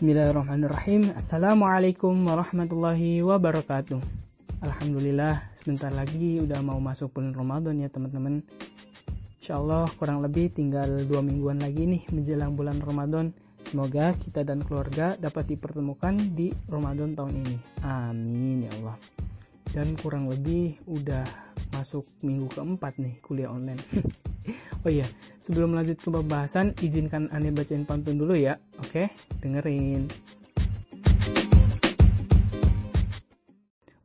Bismillahirrahmanirrahim. Assalamualaikum warahmatullahi wabarakatuh. Alhamdulillah, sebentar lagi udah mau masuk bulan Ramadan ya teman-teman. Insya Allah kurang lebih tinggal dua mingguan lagi nih menjelang bulan Ramadan. Semoga kita dan keluarga dapat dipertemukan di Ramadan tahun ini. Amin ya Allah. Dan kurang lebih udah masuk minggu keempat nih kuliah online. Oh iya, sebelum lanjut ke pembahasan, izinkan Ane bacain pantun dulu ya. Oke, dengerin.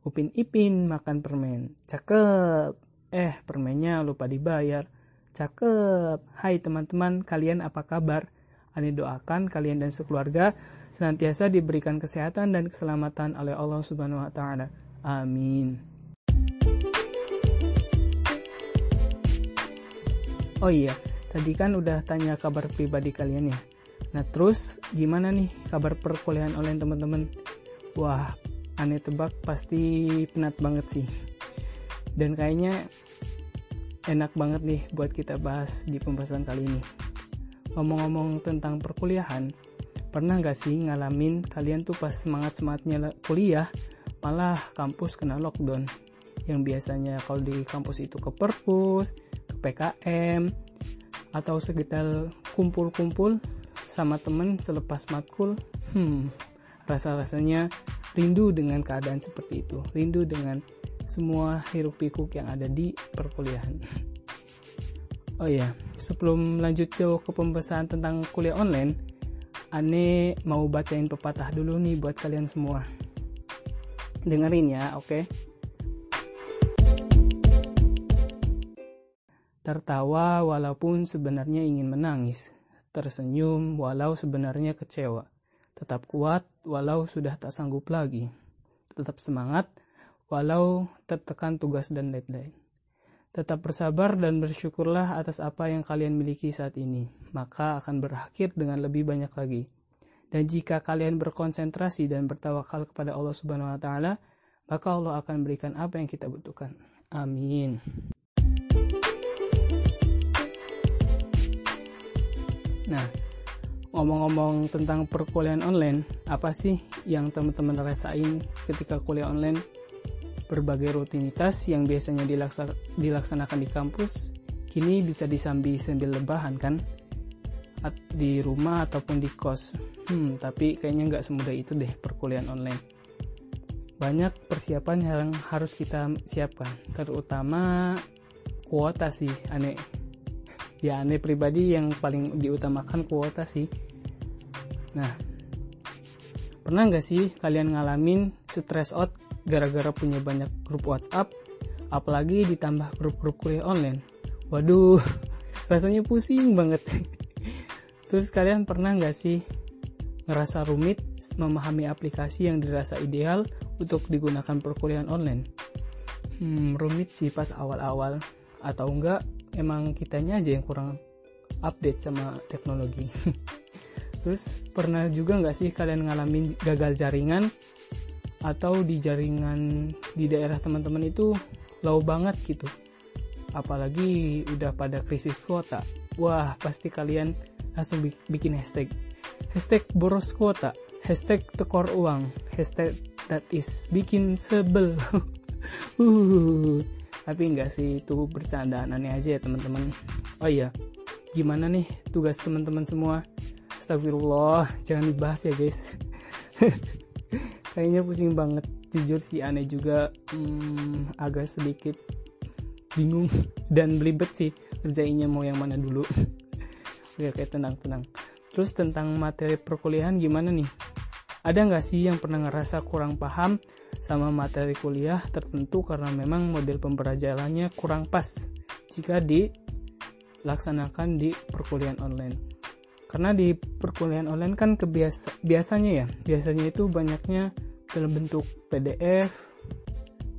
Upin Ipin makan permen. Cakep. Eh, permennya lupa dibayar. Cakep. Hai teman-teman, kalian apa kabar? Ane doakan kalian dan sekeluarga senantiasa diberikan kesehatan dan keselamatan oleh Allah Subhanahu wa taala. Amin. Oh iya, tadi kan udah tanya kabar pribadi kalian ya. Nah terus gimana nih kabar perkuliahan online teman-teman? Wah, aneh tebak pasti penat banget sih. Dan kayaknya enak banget nih buat kita bahas di pembahasan kali ini. Ngomong-ngomong tentang perkuliahan, pernah gak sih ngalamin kalian tuh pas semangat-semangatnya kuliah, malah kampus kena lockdown? Yang biasanya kalau di kampus itu ke perpus, PKM atau sekitar kumpul-kumpul sama temen selepas matkul hmm rasa-rasanya rindu dengan keadaan seperti itu rindu dengan semua hiruk pikuk yang ada di perkuliahan oh ya sebelum lanjut jauh ke pembahasan tentang kuliah online Ane mau bacain pepatah dulu nih buat kalian semua dengerin ya oke okay? Tertawa walaupun sebenarnya ingin menangis, tersenyum walau sebenarnya kecewa, tetap kuat walau sudah tak sanggup lagi, tetap semangat walau tertekan tugas dan deadline. Tetap bersabar dan bersyukurlah atas apa yang kalian miliki saat ini, maka akan berakhir dengan lebih banyak lagi. Dan jika kalian berkonsentrasi dan bertawakal kepada Allah Subhanahu wa taala, maka Allah akan berikan apa yang kita butuhkan. Amin. Nah, ngomong-ngomong tentang perkuliahan online, apa sih yang teman-teman rasain ketika kuliah online? Berbagai rutinitas yang biasanya dilaksanakan di kampus, kini bisa disambi sambil lebahan kan? Di rumah ataupun di kos. Hmm, tapi kayaknya nggak semudah itu deh perkuliahan online. Banyak persiapan yang harus kita siapkan, terutama kuota sih, aneh ya aneh pribadi yang paling diutamakan kuota sih. Nah pernah nggak sih kalian ngalamin stress out gara-gara punya banyak grup WhatsApp apalagi ditambah grup-grup kuliah online? Waduh rasanya pusing banget. Terus kalian pernah nggak sih ngerasa rumit memahami aplikasi yang dirasa ideal untuk digunakan perkuliahan online? Hmm, rumit sih pas awal-awal. Atau enggak emang kitanya aja yang kurang update sama teknologi. Terus pernah juga nggak sih kalian ngalamin gagal jaringan? Atau di jaringan di daerah teman-teman itu low banget gitu. Apalagi udah pada krisis kuota. Wah pasti kalian langsung bikin hashtag. Hashtag boros kuota. Hashtag tekor uang. Hashtag that is bikin sebel. Uh tapi enggak sih itu bercandaan aneh aja ya teman-teman. Oh iya gimana nih tugas teman-teman semua? Astagfirullah jangan dibahas ya guys. Kayaknya pusing banget. Jujur sih aneh juga. Hmm, agak sedikit bingung dan belibet sih kerjainnya mau yang mana dulu. Oke tenang tenang. Terus tentang materi perkuliahan gimana nih ada nggak sih yang pernah ngerasa kurang paham sama materi kuliah tertentu karena memang model pembelajarannya kurang pas jika dilaksanakan di perkuliahan online. Karena di perkuliahan online kan kebiasa biasanya ya, biasanya itu banyaknya dalam bentuk PDF,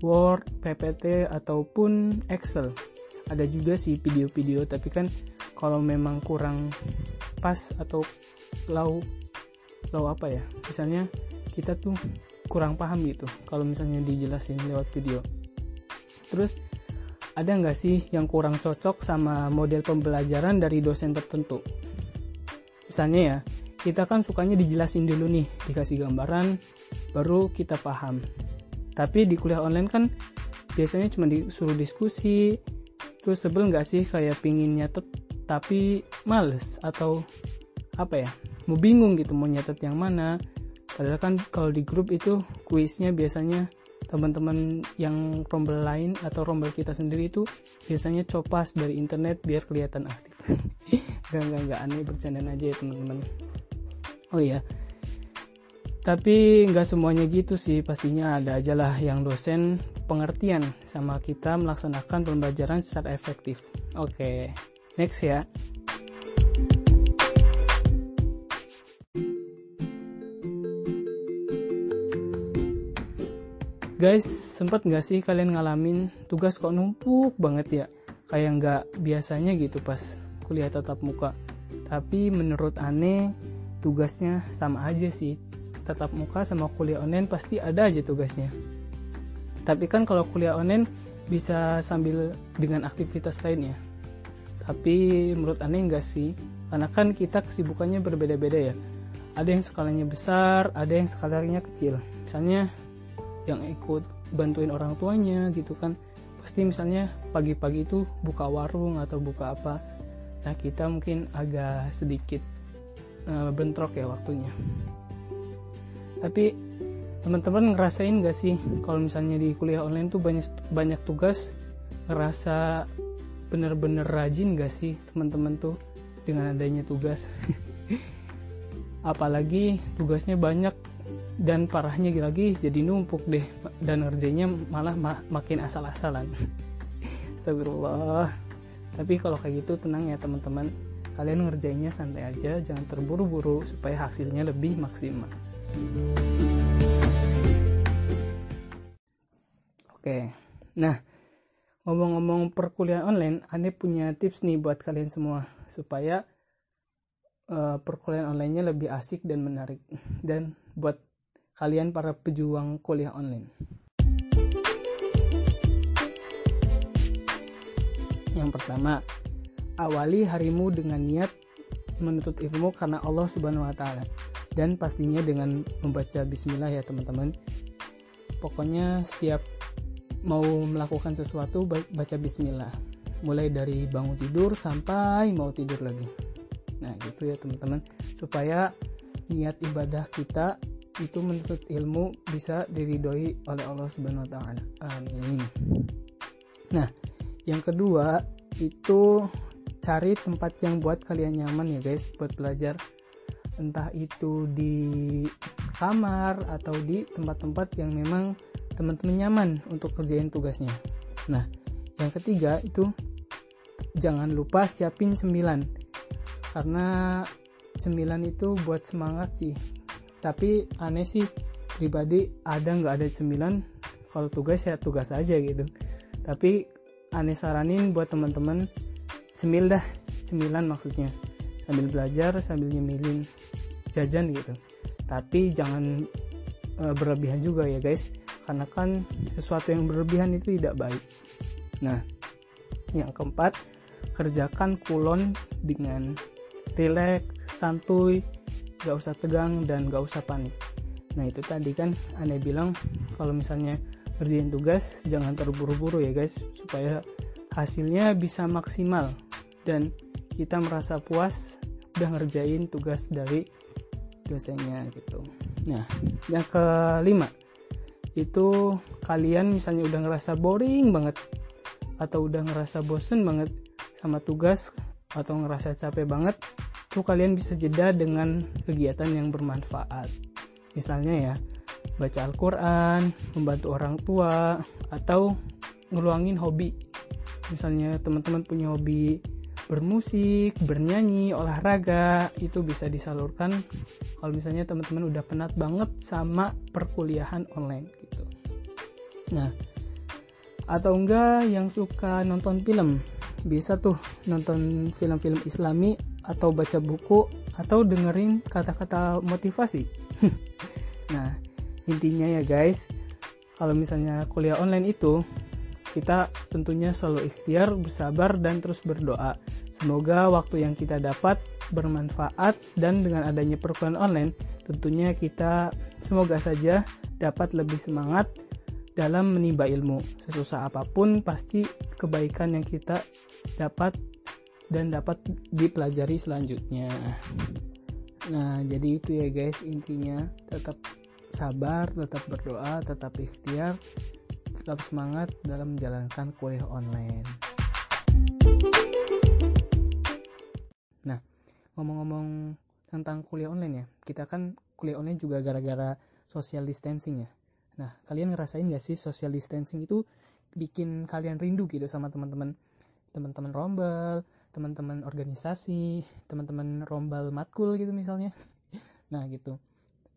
Word, PPT ataupun Excel. Ada juga sih video-video tapi kan kalau memang kurang pas atau lau lau apa ya? Misalnya kita tuh kurang paham gitu kalau misalnya dijelasin lewat video. Terus ada nggak sih yang kurang cocok sama model pembelajaran dari dosen tertentu? Misalnya ya kita kan sukanya dijelasin dulu nih dikasih gambaran baru kita paham. Tapi di kuliah online kan biasanya cuma disuruh diskusi terus sebel nggak sih kayak pingin nyatet tapi males atau apa ya mau bingung gitu mau nyatet yang mana. Padahal kan kalau di grup itu kuisnya biasanya teman-teman yang rombel lain atau rombel kita sendiri itu biasanya copas dari internet biar kelihatan aktif. Gak gak gak aneh bercanda aja ya teman-teman. Oh iya. Tapi nggak semuanya gitu sih pastinya ada aja lah yang dosen pengertian sama kita melaksanakan pembelajaran secara efektif. Oke next ya Guys, sempet nggak sih kalian ngalamin tugas kok numpuk banget ya? Kayak nggak biasanya gitu pas kuliah tatap muka. Tapi menurut aneh, tugasnya sama aja sih. Tatap muka sama kuliah online pasti ada aja tugasnya. Tapi kan kalau kuliah online bisa sambil dengan aktivitas lainnya. Tapi menurut aneh enggak sih, karena kan kita kesibukannya berbeda-beda ya. Ada yang skalanya besar, ada yang skalanya kecil. Misalnya yang ikut bantuin orang tuanya gitu kan. Pasti misalnya pagi-pagi itu buka warung atau buka apa. Nah kita mungkin agak sedikit uh, bentrok ya waktunya. Tapi teman-teman ngerasain gak sih kalau misalnya di kuliah online tuh banyak banyak tugas? Ngerasa bener-bener rajin gak sih teman-teman tuh dengan adanya tugas? Apalagi tugasnya banyak dan parahnya lagi jadi numpuk deh dan ngerjainnya malah ma makin asal-asalan. Astagfirullah. Tapi kalau kayak gitu tenang ya teman-teman. Kalian ngerjainnya santai aja jangan terburu-buru supaya hasilnya lebih maksimal. Oke. Nah ngomong-ngomong perkuliahan online Ane punya tips nih buat kalian semua supaya uh, perkuliahan onlinenya lebih asik dan menarik. Dan buat kalian para pejuang kuliah online. Yang pertama, awali harimu dengan niat menuntut ilmu karena Allah Subhanahu wa taala dan pastinya dengan membaca bismillah ya teman-teman. Pokoknya setiap mau melakukan sesuatu baca bismillah. Mulai dari bangun tidur sampai mau tidur lagi. Nah, gitu ya teman-teman supaya niat ibadah kita itu menuntut ilmu bisa diridhoi oleh Allah Subhanahu wa taala. Amin. Nah, yang kedua itu cari tempat yang buat kalian nyaman ya guys buat belajar. Entah itu di kamar atau di tempat-tempat yang memang teman-teman nyaman untuk kerjain tugasnya. Nah, yang ketiga itu jangan lupa siapin cemilan. Karena cemilan itu buat semangat sih tapi aneh sih pribadi ada nggak ada cemilan kalau tugas ya tugas aja gitu. Tapi aneh saranin buat teman-teman cemil dah cemilan maksudnya. Sambil belajar sambil nyemilin jajan gitu. Tapi jangan e, berlebihan juga ya guys. Karena kan sesuatu yang berlebihan itu tidak baik. Nah yang keempat kerjakan kulon dengan rileks santuy gak usah tegang dan gak usah panik. Nah itu tadi kan aneh bilang kalau misalnya ngerjain tugas jangan terburu-buru ya guys supaya hasilnya bisa maksimal. Dan kita merasa puas udah ngerjain tugas dari dosennya gitu. Nah yang kelima itu kalian misalnya udah ngerasa boring banget atau udah ngerasa bosen banget sama tugas atau ngerasa capek banget itu kalian bisa jeda dengan kegiatan yang bermanfaat. Misalnya ya baca Al-Quran membantu orang tua atau ngeluangin hobi. Misalnya teman-teman punya hobi bermusik, bernyanyi, olahraga itu bisa disalurkan kalau misalnya teman-teman udah penat banget sama perkuliahan online gitu. Nah, atau enggak yang suka nonton film, bisa tuh nonton film-film Islami atau baca buku atau dengerin kata-kata motivasi. nah, intinya ya guys, kalau misalnya kuliah online itu kita tentunya selalu ikhtiar, bersabar, dan terus berdoa. Semoga waktu yang kita dapat bermanfaat dan dengan adanya perkuliahan online, tentunya kita semoga saja dapat lebih semangat dalam menimba ilmu. Sesusah apa pun, pasti kebaikan yang kita dapat dan dapat dipelajari selanjutnya. Nah, jadi itu ya guys, intinya tetap sabar, tetap berdoa, tetap ikhtiar, tetap semangat dalam menjalankan kuliah online. Nah, ngomong-ngomong tentang kuliah online ya, kita kan kuliah online juga gara-gara social distancing ya. Nah, kalian ngerasain gak sih social distancing itu bikin kalian rindu gitu sama teman-teman teman-teman rombel, teman-teman organisasi, teman-teman rombel matkul gitu misalnya. Nah, gitu.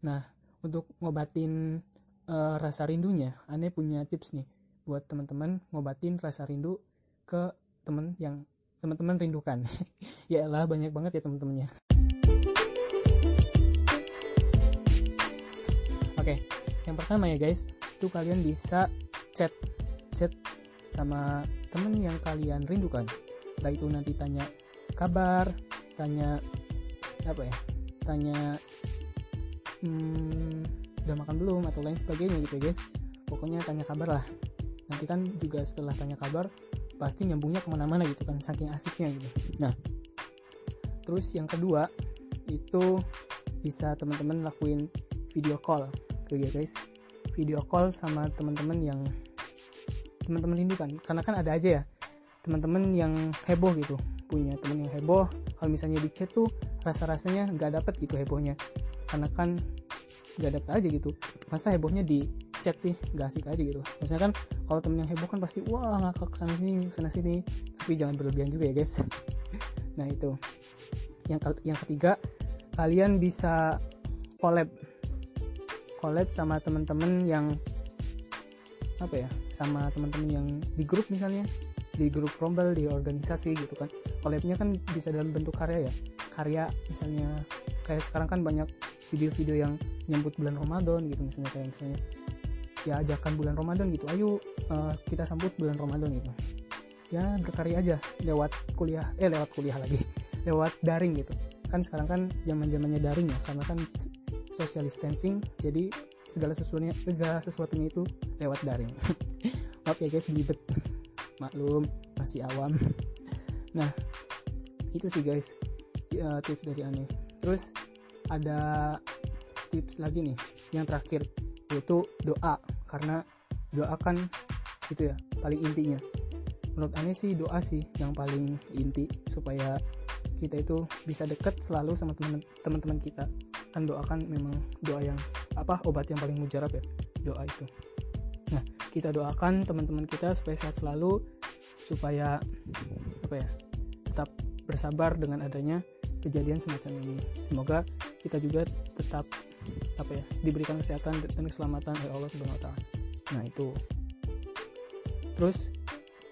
Nah, untuk ngobatin uh, rasa rindunya, aneh punya tips nih buat teman-teman ngobatin rasa rindu ke teman yang teman-teman rindukan. ya lah banyak banget ya teman-temannya. Oke, yang pertama ya guys, itu kalian bisa chat chat sama temen yang kalian rindukan. Entah itu nanti tanya kabar, tanya apa ya, tanya hmm, udah makan belum atau lain sebagainya gitu ya guys. Pokoknya tanya kabar lah. Nanti kan juga setelah tanya kabar pasti nyambungnya ke mana-mana gitu kan saking asiknya gitu. Nah terus yang kedua itu bisa teman-teman lakuin video call. Tuh ya guys. Video call sama teman-teman yang teman-teman rindukan. Karena kan ada aja ya teman-teman yang heboh gitu punya teman yang heboh kalau misalnya di chat tuh rasa-rasanya nggak dapet gitu hebohnya. Karena kan gak ada aja gitu. Masa hebohnya di chat sih gak asik aja gitu. Maksudnya kan kalau temen yang heboh kan pasti wah ngakak sana sini sana sini. Tapi jangan berlebihan juga ya guys. Nah itu. Yang yang ketiga kalian bisa collab. Collab sama temen-temen yang apa ya sama teman-teman yang di grup misalnya di grup rombel di organisasi gitu kan. Collabnya kan bisa dalam bentuk karya ya. Karya misalnya kayak sekarang kan banyak video-video yang nyambut bulan Ramadan gitu misalnya kayak misalnya ya ajakan bulan Ramadan gitu. Ayo uh, kita sambut bulan Ramadan gitu. Ya berkarya aja lewat kuliah eh lewat kuliah lagi lewat daring gitu. Kan sekarang kan zaman zamannya daring ya karena kan social distancing jadi segala sesuatunya segala sesuatunya itu lewat daring. Maaf ya guys belibet maklum masih awam. Nah itu sih guys ya, tips dari aneh. Terus ada tips lagi nih yang terakhir yaitu doa. Karena doa kan itu ya paling intinya. Menurut aneh sih doa sih yang paling inti supaya kita itu bisa deket selalu sama teman-teman kita. Kan doa kan memang doa yang apa obat yang paling mujarab ya doa itu. Nah kita doakan teman-teman kita supaya sehat selalu supaya apa ya tetap bersabar dengan adanya kejadian semacam ini. Semoga kita juga tetap apa ya diberikan kesehatan dan keselamatan oleh Allah Subhanahu Wa Taala. Nah itu. Terus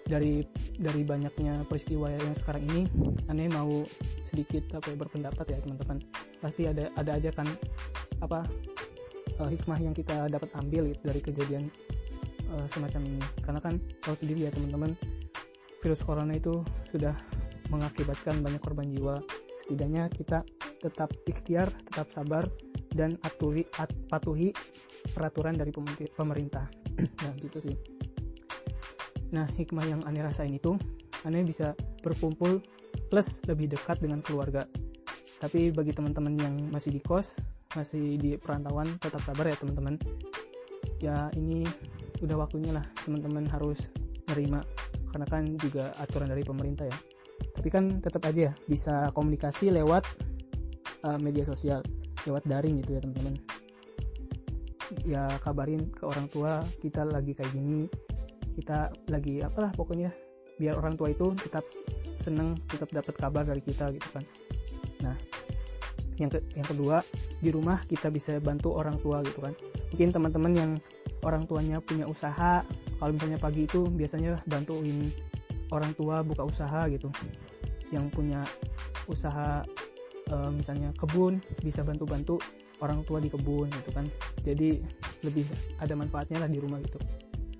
dari dari banyaknya peristiwa yang sekarang ini, aneh mau sedikit apa ya, berpendapat ya teman-teman. Pasti ada ada aja kan apa uh, hikmah yang kita dapat ambil gitu, dari kejadian uh, semacam ini. Karena kan tahu sendiri ya teman-teman, virus corona itu sudah mengakibatkan banyak korban jiwa. Setidaknya kita tetap ikhtiar tetap sabar dan aturi, at, patuhi peraturan dari pemerintah. Nah gitu sih. Nah hikmah yang aneh rasain itu aneh bisa berkumpul plus lebih dekat dengan keluarga. Tapi bagi teman-teman yang masih di kos masih di perantauan tetap sabar ya teman-teman. Ya ini udah waktunya lah teman-teman harus menerima karena kan juga aturan dari pemerintah ya. Tapi kan tetap aja ya bisa komunikasi lewat uh, media sosial lewat daring gitu ya teman-teman. Ya kabarin ke orang tua kita lagi kayak gini kita lagi apalah pokoknya biar orang tua itu tetap seneng tetap dapat kabar dari kita gitu kan. Nah yang ke yang kedua di rumah kita bisa bantu orang tua gitu kan. Mungkin teman-teman yang orang tuanya punya usaha kalau misalnya pagi itu biasanya bantuin orang tua buka usaha gitu yang punya usaha e, misalnya kebun bisa bantu-bantu orang tua di kebun gitu kan jadi lebih ada manfaatnya lah di rumah gitu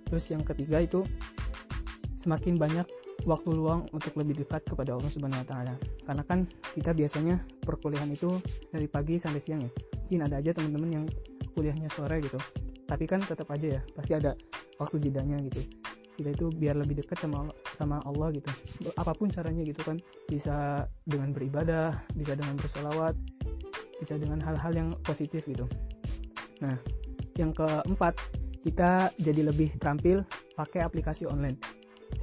terus yang ketiga itu semakin banyak waktu luang untuk lebih dekat kepada Allah Subhanahu wa taala. Karena kan kita biasanya perkuliahan itu dari pagi sampai siang ya. Mungkin ada aja teman-teman yang kuliahnya sore gitu. Tapi kan tetap aja ya, pasti ada waktu jedanya gitu. Kita itu biar lebih dekat sama sama Allah gitu. Apa pun caranya gitu kan. Bisa dengan beribadah, bisa dengan bersolawat, bisa dengan hal-hal yang positif gitu. Nah, yang keempat, kita jadi lebih terampil pakai aplikasi online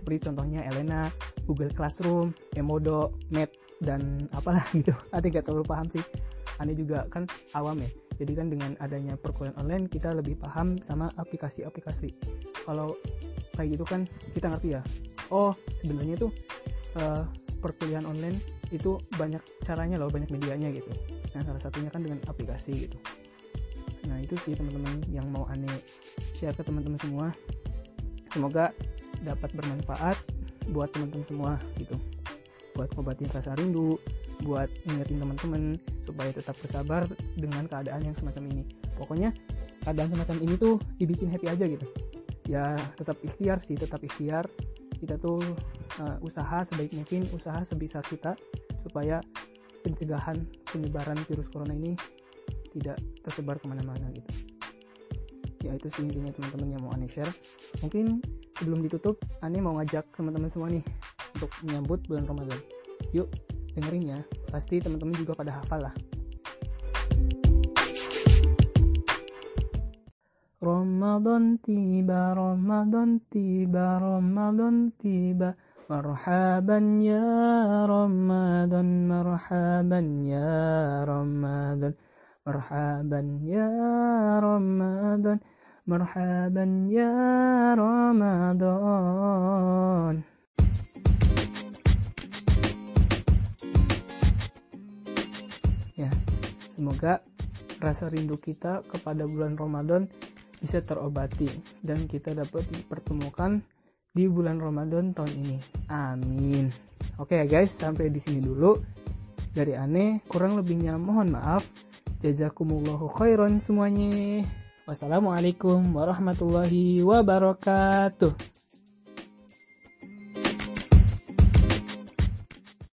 seperti contohnya Elena, Google Classroom, Emodo, Met, dan apalah gitu. Ada nggak terlalu paham sih. Aneh juga kan awam ya. Jadi kan dengan adanya perkuliahan online kita lebih paham sama aplikasi-aplikasi. Kalau kayak gitu kan kita ngerti ya. Oh sebenarnya tuh uh, perkuliahan online itu banyak caranya loh, banyak medianya gitu. Nah salah satunya kan dengan aplikasi gitu. Nah itu sih teman-teman yang mau aneh share ke teman-teman semua. Semoga dapat bermanfaat buat teman-teman semua gitu buat obatin rasa rindu buat ingetin teman-teman supaya tetap bersabar dengan keadaan yang semacam ini. Pokoknya keadaan semacam ini tuh dibikin happy aja gitu. Ya tetap ikhtiar sih tetap ikhtiar. Kita tuh uh, usaha sebaik mungkin usaha sebisa kita supaya pencegahan penyebaran virus corona ini tidak tersebar ke mana-mana gitu. Ya itu sih intinya teman-teman yang mau aneh share. Mungkin sebelum ditutup aneh mau ngajak teman-teman semua nih untuk menyambut bulan Ramadan. Yuk dengerin ya pasti teman-teman juga pada hafal lah. Ramadan tiba, Ramadan tiba, Ramadan tiba. Marhaban ya Ramadan, marhaban ya Ramadan. Marhaban ya Ramadan Marhaban ya Ramadan semoga rasa rindu kita kepada bulan Ramadan bisa terobati dan kita dapat dipertemukan di bulan Ramadan tahun ini. Amin. Oke ya guys, sampai di sini dulu. Dari aneh, kurang lebihnya mohon maaf. Jazakumullahu khairan semuanya. Wassalamualaikum warahmatullahi wabarakatuh.